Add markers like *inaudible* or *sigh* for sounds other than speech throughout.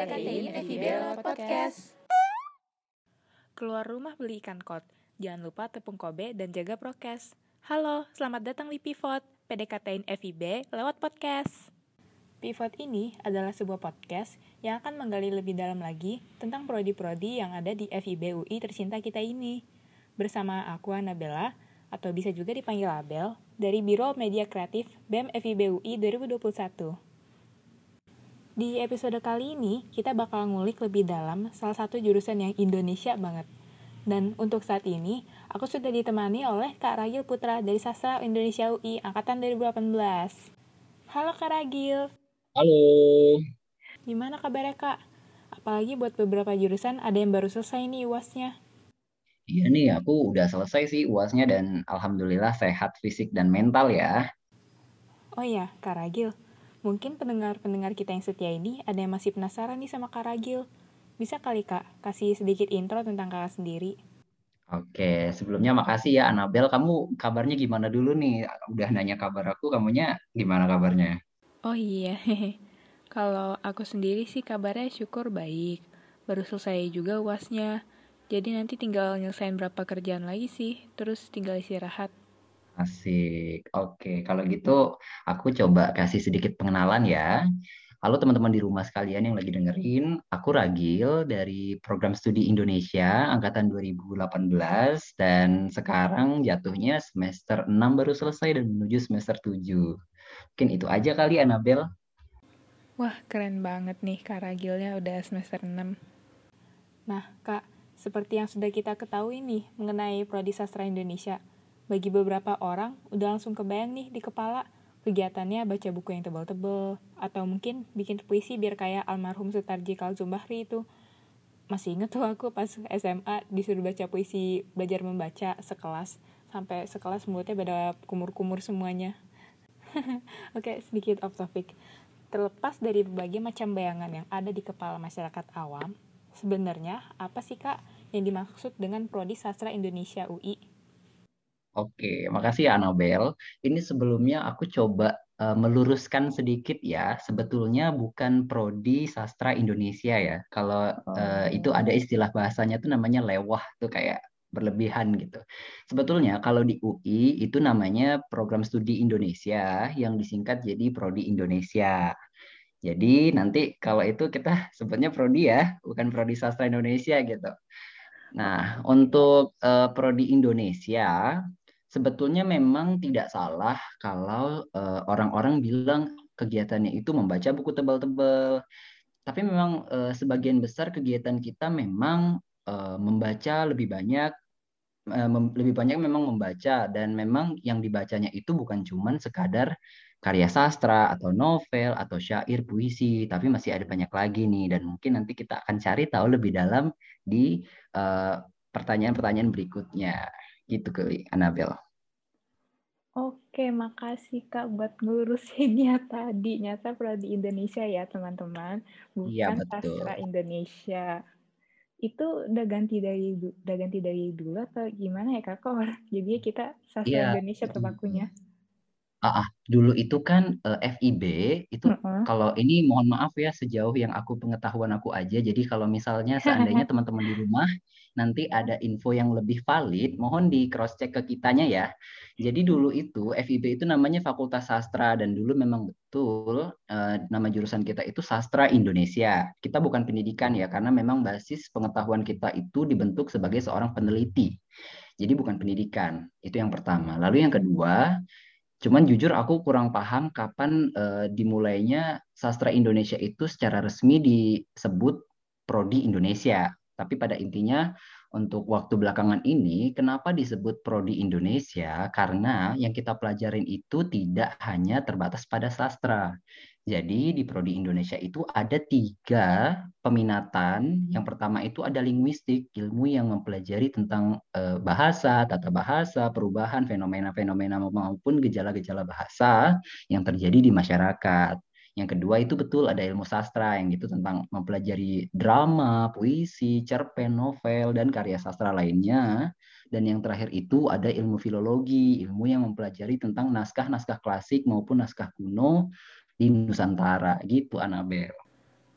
FIB podcast. Keluar rumah beli ikan kot. Jangan lupa tepung kobe dan jaga prokes. Halo, selamat datang di Pivot, PDKT-in FIB lewat podcast. Pivot ini adalah sebuah podcast yang akan menggali lebih dalam lagi tentang prodi-prodi yang ada di FIB UI tercinta kita ini. Bersama aku Anabella, atau bisa juga dipanggil Abel, dari Biro Media Kreatif BEM FIB UI 2021. Di episode kali ini, kita bakal ngulik lebih dalam salah satu jurusan yang Indonesia banget. Dan untuk saat ini, aku sudah ditemani oleh Kak Ragil Putra dari Sastra Indonesia UI Angkatan 2018. Halo Kak Ragil. Halo. Gimana kabarnya Kak? Apalagi buat beberapa jurusan ada yang baru selesai nih UASnya. Iya nih, aku udah selesai sih UASnya dan alhamdulillah sehat fisik dan mental ya. Oh iya, Kak Ragil. Mungkin pendengar-pendengar kita yang setia ini ada yang masih penasaran nih sama Kak Ragil. Bisa kali Kak, kasih sedikit intro tentang Kakak sendiri. Oke, sebelumnya makasih ya Anabel. Kamu kabarnya gimana dulu nih? Udah nanya kabar aku, kamunya gimana kabarnya? Oh iya, *laughs* kalau aku sendiri sih kabarnya syukur baik. Baru selesai juga uasnya. Jadi nanti tinggal nyelesain berapa kerjaan lagi sih, terus tinggal istirahat. Asik. Oke, kalau gitu aku coba kasih sedikit pengenalan ya. Halo teman-teman di rumah sekalian yang lagi dengerin, aku Ragil dari Program Studi Indonesia angkatan 2018 dan sekarang jatuhnya semester 6 baru selesai dan menuju semester 7. Mungkin itu aja kali Anabel. Wah, keren banget nih Kak Ragilnya udah semester 6. Nah, Kak, seperti yang sudah kita ketahui nih mengenai Prodi Sastra Indonesia, bagi beberapa orang, udah langsung kebayang nih di kepala kegiatannya baca buku yang tebal-tebal, atau mungkin bikin puisi biar kayak almarhum Sutarji Kalzumbahri itu. Masih inget tuh aku pas SMA disuruh baca puisi belajar membaca sekelas, sampai sekelas mulutnya pada kumur-kumur semuanya. *laughs* Oke, sedikit off topic. Terlepas dari berbagai macam bayangan yang ada di kepala masyarakat awam, sebenarnya apa sih kak yang dimaksud dengan Prodi Sastra Indonesia UI? Oke, makasih ya Anabel. Ini sebelumnya aku coba uh, meluruskan sedikit ya. Sebetulnya bukan prodi sastra Indonesia ya. Kalau uh, itu ada istilah bahasanya tuh namanya lewah tuh kayak berlebihan gitu. Sebetulnya kalau di UI itu namanya program studi Indonesia yang disingkat jadi prodi Indonesia. Jadi nanti kalau itu kita *laughs* sebutnya prodi ya, bukan prodi sastra Indonesia gitu. Nah, untuk uh, prodi Indonesia sebetulnya memang tidak salah kalau uh, orang-orang bilang kegiatannya itu membaca buku tebal-tebal. Tapi memang uh, sebagian besar kegiatan kita memang uh, membaca lebih banyak uh, lebih banyak memang membaca. Dan memang yang dibacanya itu bukan cuman sekadar karya sastra atau novel atau syair puisi. Tapi masih ada banyak lagi nih. Dan mungkin nanti kita akan cari tahu lebih dalam di pertanyaan-pertanyaan uh, berikutnya gitu kali Anabel. Oke, makasih Kak buat ngurusinnya *laughs* tadi. Nyata pernah di Indonesia ya teman-teman, Iya bukan betul. sastra Indonesia. Itu udah ganti dari udah ganti dari dulu atau gimana ya Kak? Kok *laughs* jadinya kita sastra Iya. Indonesia terpakunya? Ah, ah, dulu itu kan uh, eh, FIB itu Heeh. kalau ini mohon maaf ya sejauh yang aku pengetahuan aku aja. Jadi kalau misalnya *laughs* seandainya teman-teman di rumah nanti ada info yang lebih valid, mohon di cross check ke kitanya ya. Jadi dulu itu FIB itu namanya Fakultas Sastra dan dulu memang betul uh, nama jurusan kita itu Sastra Indonesia. Kita bukan pendidikan ya karena memang basis pengetahuan kita itu dibentuk sebagai seorang peneliti. Jadi bukan pendidikan. Itu yang pertama. Lalu yang kedua, Cuman jujur aku kurang paham kapan uh, dimulainya sastra Indonesia itu secara resmi disebut prodi Indonesia. Tapi pada intinya untuk waktu belakangan ini kenapa disebut prodi Indonesia? Karena yang kita pelajarin itu tidak hanya terbatas pada sastra. Jadi di Prodi Indonesia itu ada tiga peminatan. Yang pertama itu ada linguistik, ilmu yang mempelajari tentang uh, bahasa, tata bahasa, perubahan, fenomena-fenomena maupun gejala-gejala bahasa yang terjadi di masyarakat. Yang kedua itu betul ada ilmu sastra yang itu tentang mempelajari drama, puisi, cerpen, novel, dan karya sastra lainnya. Dan yang terakhir itu ada ilmu filologi, ilmu yang mempelajari tentang naskah-naskah klasik maupun naskah kuno di Nusantara gitu Anabel.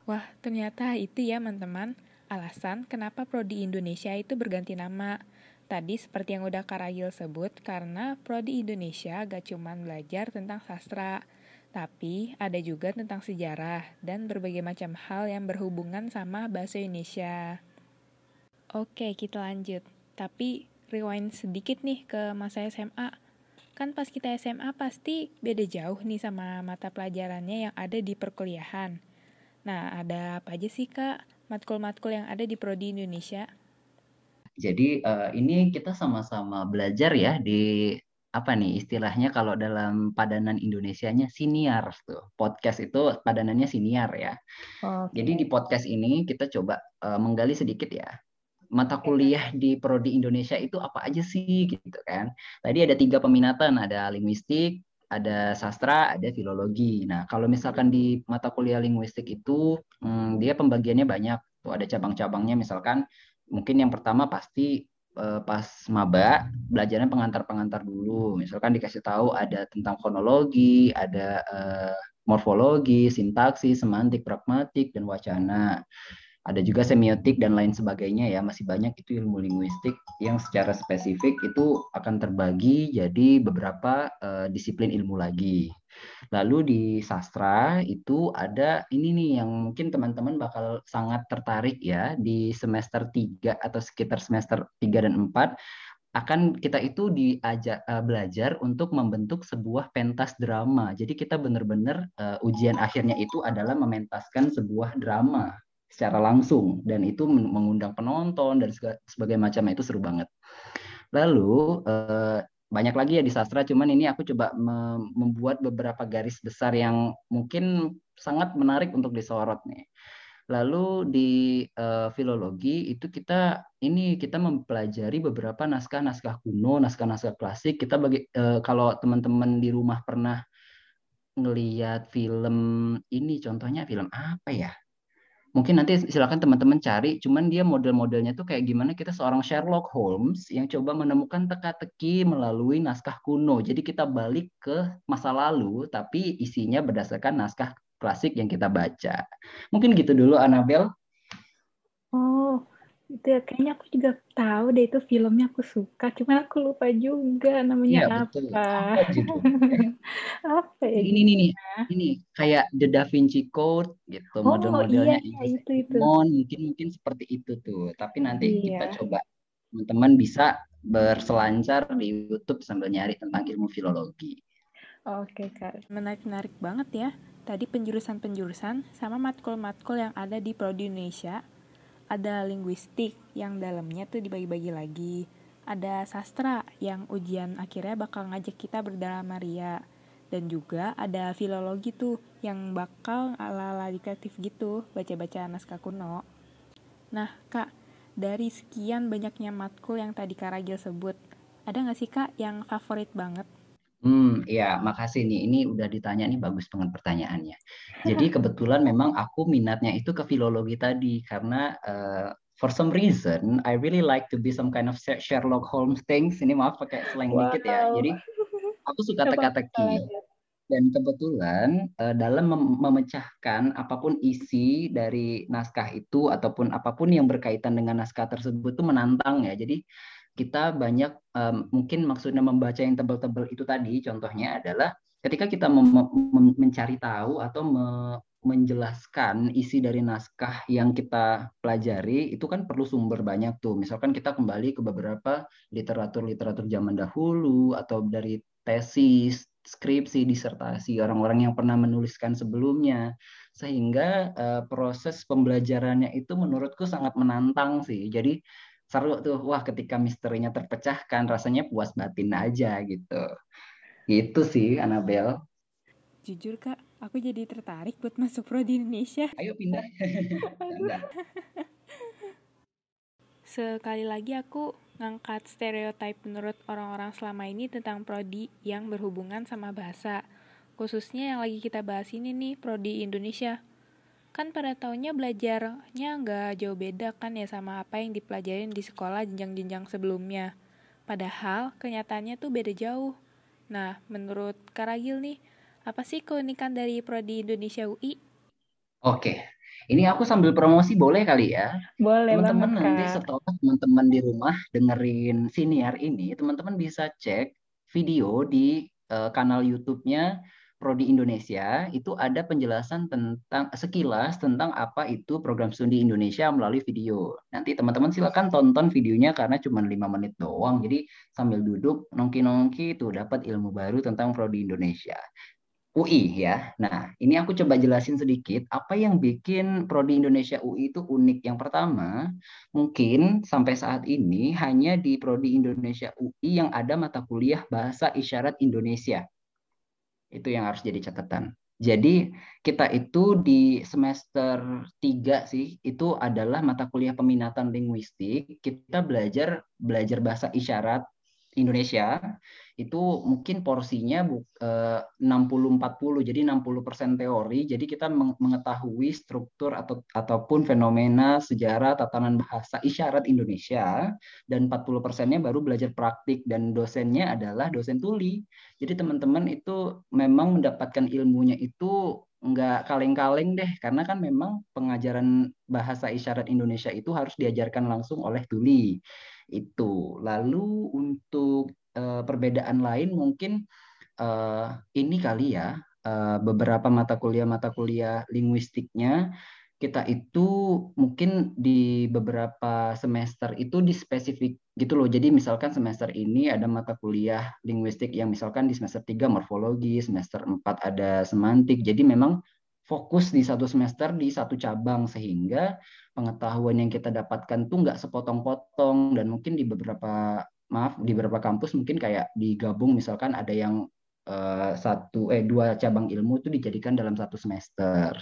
Wah, ternyata itu ya teman-teman alasan kenapa Prodi Indonesia itu berganti nama. Tadi seperti yang udah Karagil sebut, karena Prodi Indonesia gak cuman belajar tentang sastra, tapi ada juga tentang sejarah dan berbagai macam hal yang berhubungan sama bahasa Indonesia. Oke, kita lanjut. Tapi rewind sedikit nih ke masa SMA. Kan pas kita SMA pasti beda jauh nih sama mata pelajarannya yang ada di perkuliahan. Nah, ada apa aja sih Kak matkul-matkul yang ada di Prodi Indonesia? Jadi uh, ini kita sama-sama belajar ya di apa nih istilahnya kalau dalam padanan Indonesianya siniar tuh. Podcast itu padanannya siniar ya. Okay. Jadi di podcast ini kita coba uh, menggali sedikit ya mata kuliah di prodi Indonesia itu apa aja sih gitu kan. Tadi ada tiga peminatan, ada linguistik, ada sastra, ada filologi. Nah, kalau misalkan di mata kuliah linguistik itu hmm, dia pembagiannya banyak. Tuh ada cabang-cabangnya misalkan mungkin yang pertama pasti eh, pas maba belajarnya pengantar-pengantar dulu. Misalkan dikasih tahu ada tentang fonologi, ada eh, morfologi, sintaksis, semantik, pragmatik dan wacana ada juga semiotik dan lain sebagainya ya masih banyak itu ilmu linguistik yang secara spesifik itu akan terbagi jadi beberapa uh, disiplin ilmu lagi lalu di sastra itu ada ini nih yang mungkin teman-teman bakal sangat tertarik ya di semester 3 atau sekitar semester 3 dan 4 akan kita itu diajak uh, belajar untuk membentuk sebuah pentas drama. Jadi kita benar-benar uh, ujian akhirnya itu adalah mementaskan sebuah drama secara langsung dan itu mengundang penonton dan sebagai macam itu seru banget. Lalu eh, banyak lagi ya di sastra, cuman ini aku coba membuat beberapa garis besar yang mungkin sangat menarik untuk disorot nih. Lalu di uh, filologi itu kita ini kita mempelajari beberapa naskah-naskah kuno, naskah-naskah klasik. Kita bagi uh, kalau teman-teman di rumah pernah ngelihat film ini contohnya film apa ya? Mungkin nanti silakan teman-teman cari cuman dia model-modelnya tuh kayak gimana kita seorang Sherlock Holmes yang coba menemukan teka-teki melalui naskah kuno. Jadi kita balik ke masa lalu tapi isinya berdasarkan naskah klasik yang kita baca. Mungkin gitu dulu Anabel oh itu ya kayaknya aku juga tahu deh itu filmnya aku suka cuman aku lupa juga namanya ya, apa. apa, *laughs* apa ya ini ini nih ini kayak The Da Vinci Code gitu oh, model-modelnya iya, iya, itu itu. Mungkin mungkin seperti itu tuh. Tapi nanti iya. kita coba. Teman-teman bisa berselancar di YouTube sambil nyari tentang ilmu filologi. Oke kak, menarik-menarik banget ya. Tadi penjurusan-penjurusan sama matkul-matkul yang ada di Prodi Indonesia ada linguistik yang dalamnya tuh dibagi-bagi lagi. Ada sastra yang ujian akhirnya bakal ngajak kita berdalam Maria. Dan juga ada filologi tuh yang bakal ala-ala dikreatif gitu, baca-baca naskah kuno. Nah, Kak, dari sekian banyaknya matkul yang tadi Kak Ragil sebut, ada nggak sih Kak yang favorit banget? Hmm, ya, makasih nih. Ini udah ditanya nih bagus banget pertanyaannya. *laughs* Jadi kebetulan memang aku minatnya itu ke filologi tadi karena uh, for some reason I really like to be some kind of Sherlock Holmes things. Ini maaf pakai slang wow. dikit ya. Jadi aku suka teka-teki. Dan kebetulan uh, dalam mem memecahkan apa pun isi dari naskah itu ataupun apa pun yang berkaitan dengan naskah tersebut itu menantang ya. Jadi kita banyak um, mungkin maksudnya membaca yang tebal-tebal itu tadi contohnya adalah ketika kita mencari tahu atau me menjelaskan isi dari naskah yang kita pelajari itu kan perlu sumber banyak tuh. Misalkan kita kembali ke beberapa literatur-literatur zaman dahulu atau dari tesis, skripsi, disertasi orang-orang yang pernah menuliskan sebelumnya sehingga uh, proses pembelajarannya itu menurutku sangat menantang sih. Jadi seru tuh. Wah ketika misterinya terpecahkan rasanya puas batin aja gitu. Gitu sih Anabel jujur kak aku jadi tertarik buat masuk pro di Indonesia. Ayo pindah. *laughs* Sekali lagi aku ngangkat stereotip menurut orang-orang selama ini tentang prodi yang berhubungan sama bahasa. Khususnya yang lagi kita bahas ini nih prodi Indonesia kan pada tahunnya belajarnya nggak jauh beda kan ya sama apa yang dipelajarin di sekolah jenjang-jenjang sebelumnya. Padahal kenyataannya tuh beda jauh. Nah, menurut Karagil nih, apa sih keunikan dari Prodi Indonesia UI? Oke, Ini aku sambil promosi boleh kali ya? Boleh Teman-teman banget, nanti setelah teman-teman di rumah dengerin siniar ini, teman-teman bisa cek video di uh, kanal YouTube-nya Prodi Indonesia. Itu ada penjelasan tentang sekilas tentang apa itu program studi Indonesia melalui video. Nanti teman-teman silakan tonton videonya karena cuma lima menit doang. Jadi sambil duduk nongki-nongki tuh dapat ilmu baru tentang Prodi Indonesia. UI ya. Nah, ini aku coba jelasin sedikit apa yang bikin prodi Indonesia UI itu unik. Yang pertama, mungkin sampai saat ini hanya di prodi Indonesia UI yang ada mata kuliah bahasa isyarat Indonesia. Itu yang harus jadi catatan. Jadi kita itu di semester 3 sih itu adalah mata kuliah peminatan linguistik. Kita belajar belajar bahasa isyarat Indonesia itu mungkin porsinya 60-40 eh, jadi 60% teori. Jadi kita mengetahui struktur atau ataupun fenomena sejarah tatanan bahasa isyarat Indonesia dan 40 persennya baru belajar praktik dan dosennya adalah dosen tuli. Jadi teman-teman itu memang mendapatkan ilmunya itu nggak kaleng-kaleng deh karena kan memang pengajaran bahasa isyarat Indonesia itu harus diajarkan langsung oleh tuli itu lalu untuk uh, perbedaan lain mungkin uh, ini kali ya uh, beberapa mata kuliah mata kuliah linguistiknya kita itu mungkin di beberapa semester itu di spesifik gitu loh. Jadi misalkan semester ini ada mata kuliah linguistik yang misalkan di semester 3 morfologi, semester 4 ada semantik. Jadi memang fokus di satu semester di satu cabang sehingga pengetahuan yang kita dapatkan tuh nggak sepotong-potong. Dan mungkin di beberapa maaf di beberapa kampus mungkin kayak digabung misalkan ada yang uh, satu eh dua cabang ilmu itu dijadikan dalam satu semester.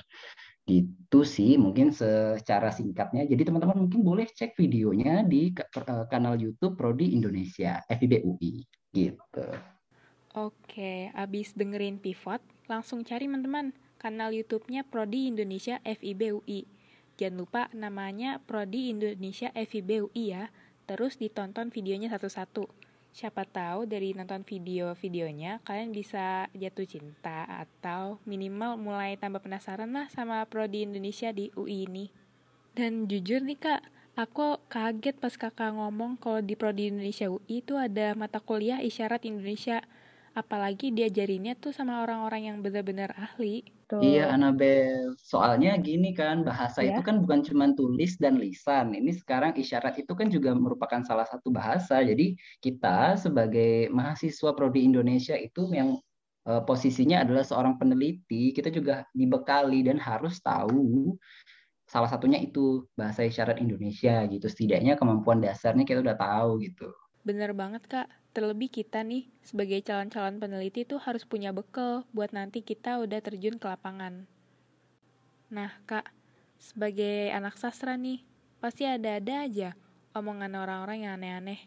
Itu sih mungkin secara singkatnya. Jadi teman-teman mungkin boleh cek videonya di uh, kanal YouTube Prodi Indonesia FIB UI gitu. Oke, abis dengerin pivot, langsung cari teman-teman kanal YouTube-nya Prodi Indonesia FIB UI. Jangan lupa namanya Prodi Indonesia FIB UI ya terus ditonton videonya satu-satu. Siapa tahu dari nonton video-videonya kalian bisa jatuh cinta atau minimal mulai tambah penasaran lah sama prodi Indonesia di UI ini. Dan jujur nih kak, aku kaget pas kakak ngomong kalau di prodi Indonesia UI itu ada mata kuliah isyarat Indonesia. Apalagi diajarinnya tuh sama orang-orang yang benar-benar ahli. Betul. Iya, Anabel. Soalnya gini kan, bahasa ya. itu kan bukan cuma tulis dan lisan. Ini sekarang isyarat itu kan juga merupakan salah satu bahasa. Jadi kita sebagai mahasiswa prodi Indonesia itu yang uh, posisinya adalah seorang peneliti, kita juga dibekali dan harus tahu salah satunya itu bahasa isyarat Indonesia gitu. Setidaknya kemampuan dasarnya kita udah tahu gitu. Bener banget, Kak. Terlebih kita nih, sebagai calon-calon peneliti tuh harus punya bekal buat nanti kita udah terjun ke lapangan. Nah, Kak, sebagai anak sastra nih, pasti ada-ada aja omongan orang-orang yang aneh-aneh.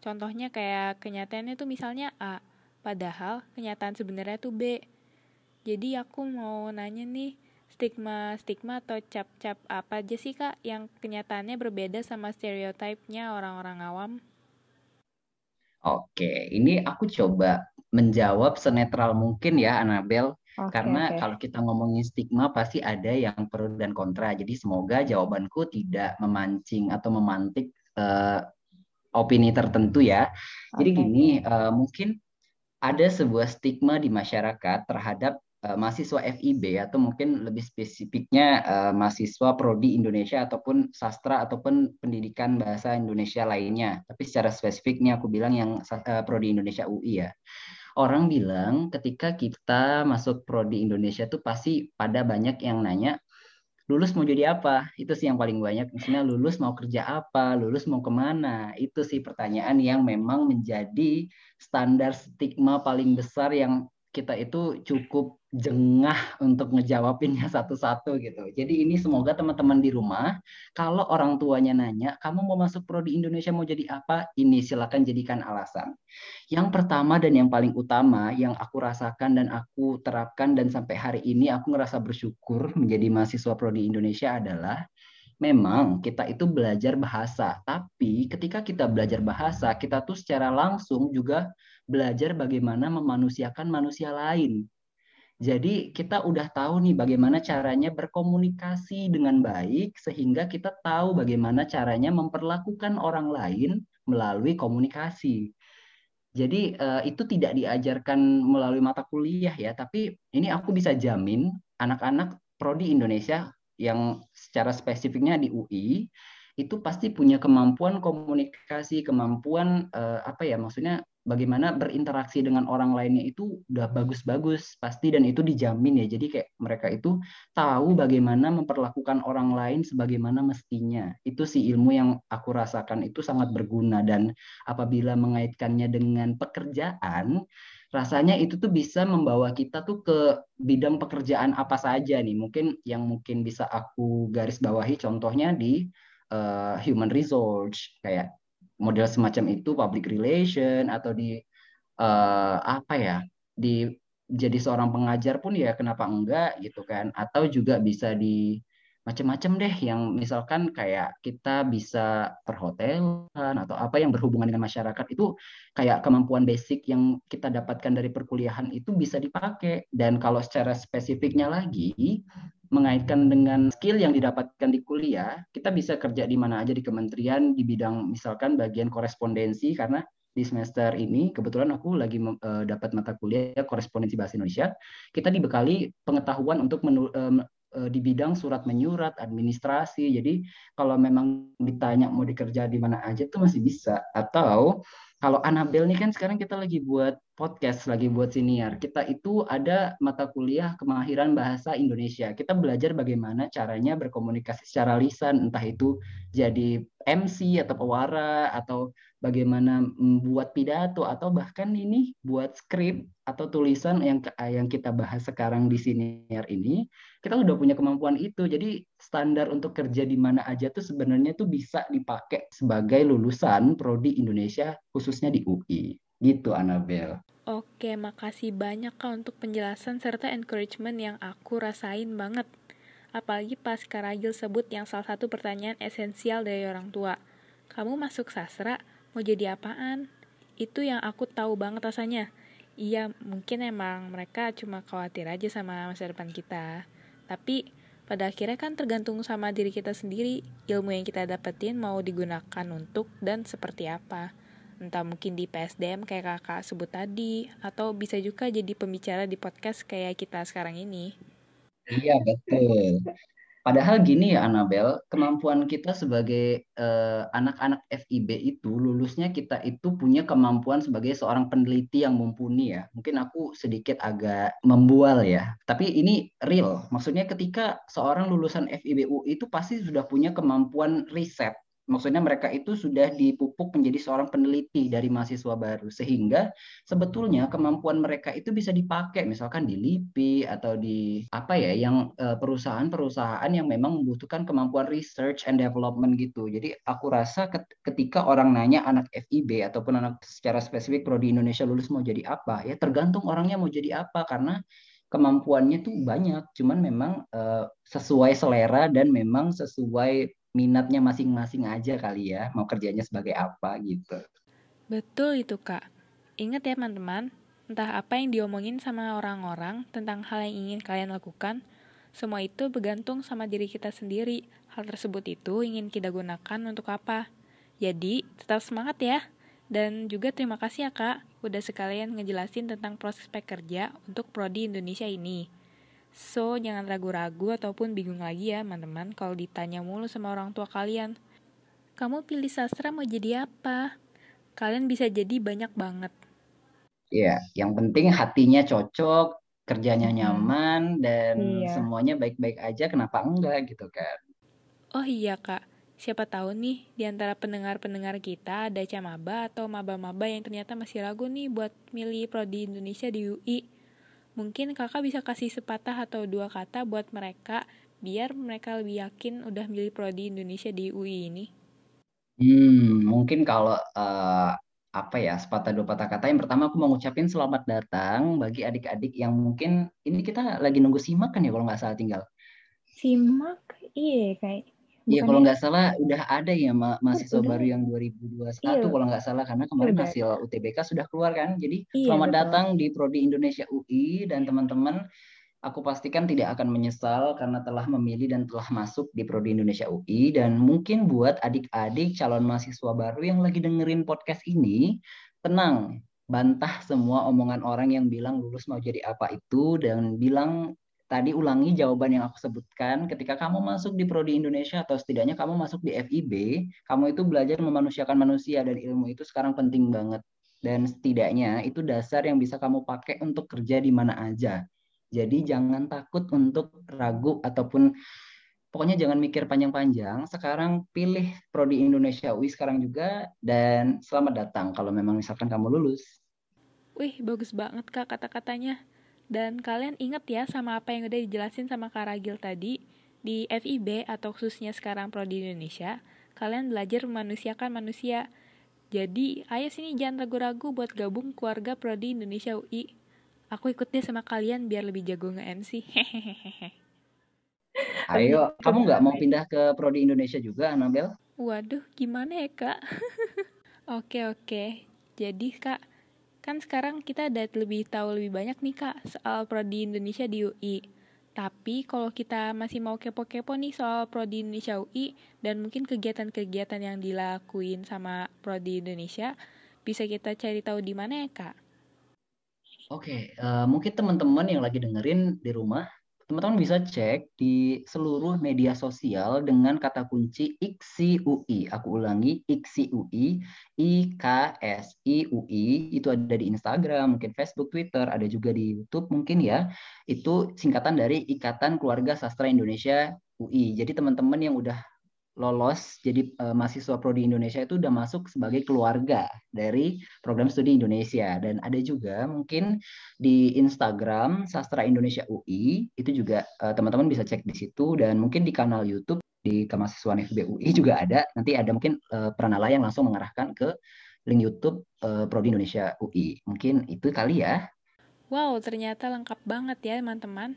Contohnya kayak kenyataannya tuh misalnya A, padahal kenyataan sebenarnya tuh B. Jadi aku mau nanya nih, stigma-stigma atau cap-cap apa aja sih kak yang kenyataannya berbeda sama stereotipnya orang-orang awam? Oke, ini aku coba menjawab senetral mungkin ya, Anabel. Okay, Karena okay. kalau kita ngomongin stigma pasti ada yang pro dan kontra. Jadi semoga jawabanku tidak memancing atau memantik uh, opini tertentu ya. Okay. Jadi gini, uh, mungkin ada sebuah stigma di masyarakat terhadap uh, mahasiswa FIB atau mungkin lebih spesifiknya uh, mahasiswa prodi Indonesia ataupun sastra ataupun pendidikan bahasa Indonesia lainnya. Tapi secara spesifiknya aku bilang yang uh, prodi Indonesia UI ya. Orang bilang ketika kita masuk prodi Indonesia tuh pasti pada banyak yang nanya lulus mau jadi apa? Itu sih yang paling banyak. Misalnya lulus mau kerja apa? Lulus mau ke mana? Itu sih pertanyaan yang memang menjadi standar stigma paling besar yang kita itu cukup jengah untuk ngejawabinnya *laughs* satu-satu gitu. Jadi ini semoga teman-teman di rumah, kalau orang tuanya nanya, kamu mau masuk prodi Indonesia mau jadi apa? Ini silakan jadikan alasan. Yang pertama dan yang paling utama yang aku rasakan dan aku terapkan dan sampai hari ini aku ngerasa bersyukur menjadi mahasiswa prodi Indonesia adalah memang kita itu belajar bahasa, tapi ketika kita belajar bahasa, kita tuh secara langsung juga belajar bagaimana memanusiakan manusia lain. Jadi kita udah tahu nih bagaimana caranya berkomunikasi dengan baik sehingga kita tahu bagaimana caranya memperlakukan orang lain melalui komunikasi. Jadi uh, itu tidak diajarkan melalui mata kuliah ya, tapi ini aku bisa jamin anak-anak prodi Indonesia yang secara spesifiknya di UI itu pasti punya kemampuan komunikasi, kemampuan uh, apa ya maksudnya bagaimana berinteraksi dengan orang lainnya itu udah bagus-bagus pasti dan itu dijamin ya. Jadi kayak mereka itu tahu bagaimana memperlakukan orang lain sebagaimana mestinya. Itu sih ilmu yang aku rasakan itu sangat berguna dan apabila mengaitkannya dengan pekerjaan rasanya itu tuh bisa membawa kita tuh ke bidang pekerjaan apa saja nih. Mungkin yang mungkin bisa aku garis bawahi contohnya di uh, human resource kayak model semacam itu public relation atau di uh, apa ya di jadi seorang pengajar pun ya kenapa enggak gitu kan. Atau juga bisa di macam-macam deh yang misalkan kayak kita bisa perhotelan atau apa yang berhubungan dengan masyarakat itu kayak kemampuan basic yang kita dapatkan dari perkuliahan itu bisa dipakai. Dan kalau secara spesifiknya lagi mengaitkan dengan skill yang didapatkan di kuliah, kita bisa kerja di mana aja di kementerian di bidang misalkan bagian korespondensi karena di semester ini kebetulan aku lagi uh, dapat mata kuliah korespondensi bahasa Indonesia. Kita dibekali pengetahuan untuk menu, uh, di bidang surat menyurat, administrasi. Jadi kalau memang ditanya mau dikerja di mana aja itu masih bisa. Atau kalau Anabel nih kan sekarang kita lagi buat podcast, lagi buat senior. Kita itu ada mata kuliah kemahiran bahasa Indonesia. Kita belajar bagaimana caranya berkomunikasi secara lisan, entah itu jadi MC atau pewara atau bagaimana membuat pidato atau bahkan ini buat skrip atau tulisan yang yang kita bahas sekarang di senior ini kita udah punya kemampuan itu jadi standar untuk kerja di mana aja tuh sebenarnya tuh bisa dipakai sebagai lulusan prodi Indonesia khususnya di UI gitu Anabel Oke, makasih banyak Kak untuk penjelasan serta encouragement yang aku rasain banget. Apalagi pas Kak Ragil sebut yang salah satu pertanyaan esensial dari orang tua. Kamu masuk sastra, mau jadi apaan? Itu yang aku tahu banget rasanya. Iya, mungkin emang mereka cuma khawatir aja sama masa depan kita. Tapi pada akhirnya kan tergantung sama diri kita sendiri, ilmu yang kita dapetin mau digunakan untuk dan seperti apa. Entah mungkin di PSDM kayak kakak sebut tadi, atau bisa juga jadi pembicara di podcast kayak kita sekarang ini. Iya, betul. Padahal gini ya Anabel, kemampuan kita sebagai uh, anak-anak FIB itu lulusnya kita itu punya kemampuan sebagai seorang peneliti yang mumpuni ya. Mungkin aku sedikit agak membual ya, tapi ini real. Maksudnya ketika seorang lulusan FIB UI itu pasti sudah punya kemampuan riset maksudnya mereka itu sudah dipupuk menjadi seorang peneliti dari mahasiswa baru sehingga sebetulnya kemampuan mereka itu bisa dipakai misalkan di LIPI atau di apa ya yang eh, perusahaan-perusahaan yang memang membutuhkan kemampuan research and development gitu. Jadi aku rasa ketika orang nanya anak FIB ataupun anak secara spesifik prodi Indonesia lulus mau jadi apa ya tergantung orangnya mau jadi apa karena kemampuannya tuh banyak, cuman memang uh, sesuai selera dan memang sesuai minatnya masing-masing aja kali ya mau kerjanya sebagai apa gitu. Betul itu kak. Ingat ya teman-teman, entah apa yang diomongin sama orang-orang tentang hal yang ingin kalian lakukan, semua itu bergantung sama diri kita sendiri. Hal tersebut itu ingin kita gunakan untuk apa. Jadi, tetap semangat ya. Dan juga terima kasih ya kak, udah sekalian ngejelasin tentang proses pekerja untuk Prodi Indonesia ini. So, jangan ragu-ragu ataupun bingung lagi ya, teman-teman, kalau ditanya mulu sama orang tua kalian. Kamu pilih sastra mau jadi apa? Kalian bisa jadi banyak banget. Iya, yang penting hatinya cocok, kerjanya nyaman, dan iya. semuanya baik-baik aja, kenapa enggak gitu kan. Oh iya, Kak. Siapa tahu nih, di antara pendengar-pendengar kita ada camaba atau maba-maba yang ternyata masih ragu nih buat milih prodi Indonesia di UI Mungkin kakak bisa kasih sepatah atau dua kata buat mereka biar mereka lebih yakin udah milih prodi Indonesia di UI ini. Hmm, mungkin kalau uh, apa ya sepatah dua patah kata. Yang pertama aku mau ngucapin selamat datang bagi adik-adik yang mungkin ini kita lagi nunggu simak kan ya kalau nggak salah tinggal. Simak, iya kayak Iya kalau nggak salah udah ada ya ma mahasiswa udah. baru yang 2021 iya. kalau nggak salah karena kemarin udah. hasil UTBK sudah keluar kan. Jadi iya, selamat betul. datang di Prodi Indonesia UI dan teman-teman aku pastikan tidak akan menyesal karena telah memilih dan telah masuk di Prodi Indonesia UI dan mungkin buat adik-adik calon mahasiswa baru yang lagi dengerin podcast ini tenang bantah semua omongan orang yang bilang lulus mau jadi apa itu dan bilang tadi ulangi jawaban yang aku sebutkan ketika kamu masuk di prodi Indonesia atau setidaknya kamu masuk di FIB, kamu itu belajar memanusiakan manusia dan ilmu itu sekarang penting banget. Dan setidaknya itu dasar yang bisa kamu pakai untuk kerja di mana aja. Jadi jangan takut untuk ragu ataupun pokoknya jangan mikir panjang-panjang. Sekarang pilih prodi Indonesia UI sekarang juga dan selamat datang kalau memang misalkan kamu lulus. Wih, bagus banget Kak kata-katanya. Dan kalian inget ya sama apa yang udah dijelasin sama Kak Ragil tadi, di FIB atau khususnya sekarang Prodi Indonesia, kalian belajar memanusiakan manusia. Jadi, ayo sini jangan ragu-ragu buat gabung keluarga Prodi Indonesia UI. Aku ikut deh sama kalian biar lebih jago nge-MC. *laughs* Ayo, kamu nggak mau pindah ke Prodi Indonesia juga, Anabel? Waduh, gimana ya, Kak? *laughs* oke, oke. Jadi, Kak, Kan sekarang kita ada lebih tahu lebih banyak nih Kak soal prodi Indonesia di UI. Tapi kalau kita masih mau kepo-kepo nih soal prodi Indonesia UI dan mungkin kegiatan-kegiatan yang dilakuin sama prodi Indonesia, bisa kita cari tahu di mana ya Kak? Oke, uh, mungkin teman-teman yang lagi dengerin di rumah teman-teman bisa cek di seluruh media sosial dengan kata kunci IKSI UI. Aku ulangi, IKSI UI, I UI itu ada di Instagram, mungkin Facebook, Twitter, ada juga di YouTube mungkin ya. Itu singkatan dari Ikatan Keluarga Sastra Indonesia UI. Jadi teman-teman yang udah lolos jadi uh, mahasiswa prodi Indonesia itu udah masuk sebagai keluarga dari program studi Indonesia. Dan ada juga mungkin di Instagram Sastra Indonesia UI itu juga uh, teman-teman bisa cek di situ. Dan mungkin di kanal YouTube di kemahasiswaan FB UI juga ada. Nanti ada mungkin uh, Pranala yang langsung mengarahkan ke link YouTube uh, prodi Indonesia UI mungkin itu kali ya. Wow, ternyata lengkap banget ya teman-teman.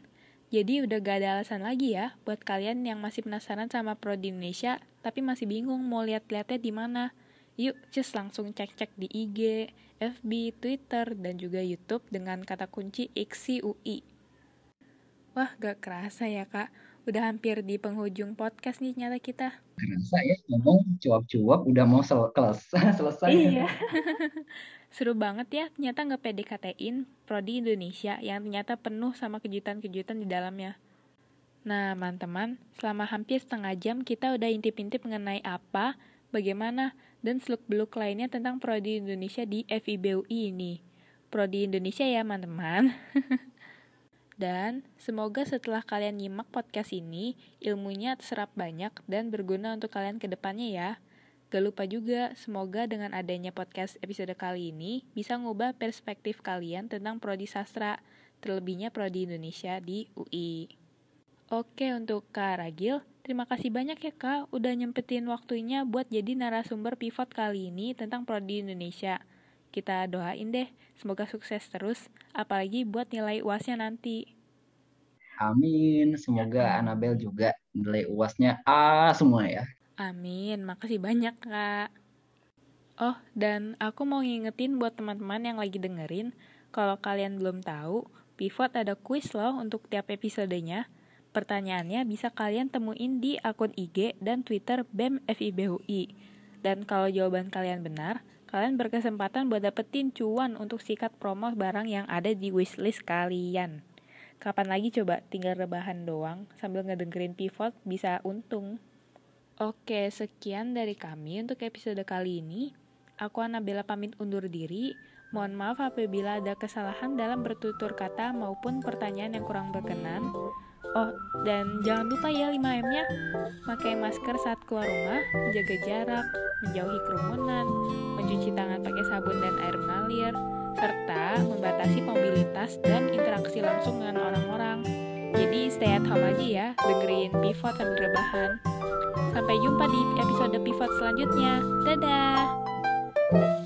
Jadi udah gak ada alasan lagi ya buat kalian yang masih penasaran sama Prodi Indonesia tapi masih bingung mau lihat-lihatnya di mana. Yuk, just langsung cek-cek di IG, FB, Twitter, dan juga YouTube dengan kata kunci IKSI UI. Wah, gak kerasa ya kak, udah hampir di penghujung podcast nih nyata kita. Kerasa ya, ngomong cuap-cuap udah mau sel *laughs* selesai. Iya. *laughs* Seru banget ya, ternyata nggak PDKT-in Prodi Indonesia yang ternyata penuh sama kejutan-kejutan di dalamnya. Nah, teman-teman, selama hampir setengah jam kita udah intip-intip mengenai apa, bagaimana, dan seluk-beluk lainnya tentang Prodi Indonesia di FIBUI ini. Prodi Indonesia ya, teman-teman. *laughs* dan semoga setelah kalian nyimak podcast ini, ilmunya terserap banyak dan berguna untuk kalian ke depannya ya. Gak lupa juga, semoga dengan adanya podcast episode kali ini bisa ngubah perspektif kalian tentang prodi sastra, terlebihnya prodi Indonesia di UI. Oke, untuk Kak Ragil, terima kasih banyak ya Kak udah nyempetin waktunya buat jadi narasumber pivot kali ini tentang prodi Indonesia. Kita doain deh, semoga sukses terus, apalagi buat nilai UASnya nanti. Amin, semoga Anabel juga nilai UASnya A semua ya. Amin, makasih banyak kak. Oh, dan aku mau ngingetin buat teman-teman yang lagi dengerin, kalau kalian belum tahu, Pivot ada quiz loh untuk tiap episodenya. Pertanyaannya bisa kalian temuin di akun IG dan Twitter BEM FIBUI. Dan kalau jawaban kalian benar, kalian berkesempatan buat dapetin cuan untuk sikat promo barang yang ada di wishlist kalian. Kapan lagi coba tinggal rebahan doang sambil ngedengerin pivot bisa untung. Oke, sekian dari kami untuk episode kali ini. Aku Anabella pamit undur diri. Mohon maaf apabila ada kesalahan dalam bertutur kata maupun pertanyaan yang kurang berkenan. Oh, dan jangan lupa ya 5M-nya. Pakai masker saat keluar rumah, menjaga jarak, menjauhi kerumunan, mencuci tangan pakai sabun dan air mengalir, serta membatasi mobilitas dan interaksi langsung dengan orang-orang. Jadi stay at home aja ya, dengerin pivot sambil rebahan. Sampai jumpa di episode pivot selanjutnya. Dadah!